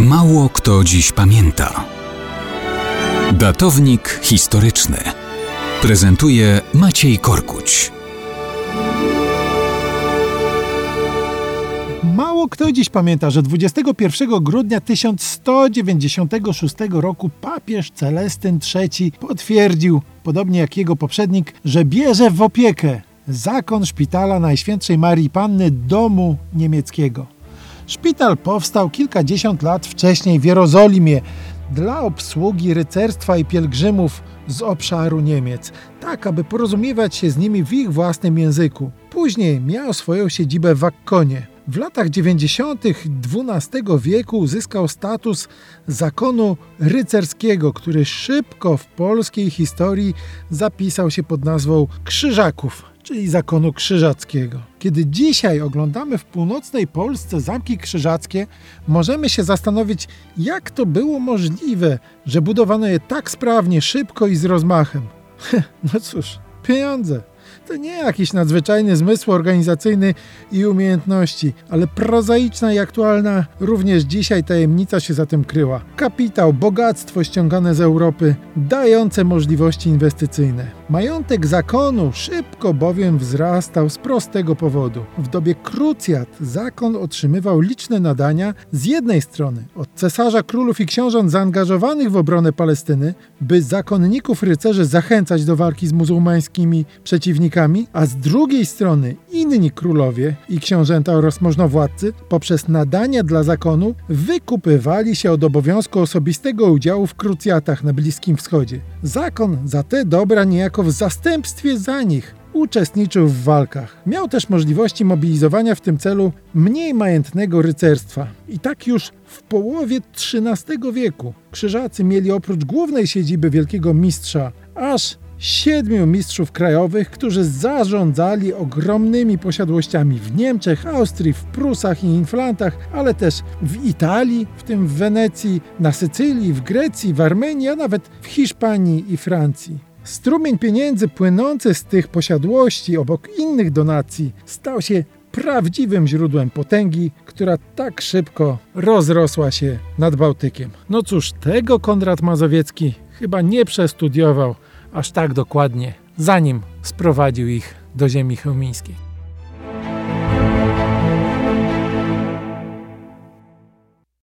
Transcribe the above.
Mało kto dziś pamięta. Datownik historyczny prezentuje Maciej Korkuć. Mało kto dziś pamięta, że 21 grudnia 1196 roku papież Celestyn III potwierdził, podobnie jak jego poprzednik, że bierze w opiekę zakon szpitala Najświętszej Marii Panny domu niemieckiego. Szpital powstał kilkadziesiąt lat wcześniej w Jerozolimie dla obsługi rycerstwa i pielgrzymów z obszaru Niemiec, tak aby porozumiewać się z nimi w ich własnym języku. Później miał swoją siedzibę w Akkonie. W latach 90. XII wieku uzyskał status zakonu rycerskiego, który szybko w polskiej historii zapisał się pod nazwą Krzyżaków czyli zakonu krzyżackiego. Kiedy dzisiaj oglądamy w północnej Polsce zamki krzyżackie, możemy się zastanowić, jak to było możliwe, że budowano je tak sprawnie, szybko i z rozmachem. no cóż, pieniądze. To nie jakiś nadzwyczajny zmysł organizacyjny i umiejętności, ale prozaiczna i aktualna również dzisiaj tajemnica się za tym kryła. Kapitał, bogactwo ściągane z Europy, dające możliwości inwestycyjne. Majątek zakonu szybko bowiem wzrastał z prostego powodu. W dobie krucjat zakon otrzymywał liczne nadania z jednej strony od cesarza, królów i książąt zaangażowanych w obronę Palestyny, by zakonników rycerzy zachęcać do walki z muzułmańskimi przeciwnikami a z drugiej strony inni królowie i książęta oraz możnowładcy poprzez nadania dla zakonu wykupywali się od obowiązku osobistego udziału w krucjatach na Bliskim Wschodzie. Zakon za te dobra niejako w zastępstwie za nich uczestniczył w walkach. Miał też możliwości mobilizowania w tym celu mniej majętnego rycerstwa. I tak już w połowie XIII wieku krzyżacy mieli oprócz głównej siedziby wielkiego mistrza aż siedmiu mistrzów krajowych, którzy zarządzali ogromnymi posiadłościami w Niemczech, Austrii, w Prusach i Inflantach, ale też w Italii, w tym w Wenecji, na Sycylii, w Grecji, w Armenii, a nawet w Hiszpanii i Francji. Strumień pieniędzy płynący z tych posiadłości obok innych donacji stał się prawdziwym źródłem potęgi, która tak szybko rozrosła się nad Bałtykiem. No cóż, tego Konrad Mazowiecki chyba nie przestudiował aż tak dokładnie, zanim sprowadził ich do ziemi chełmińskiej.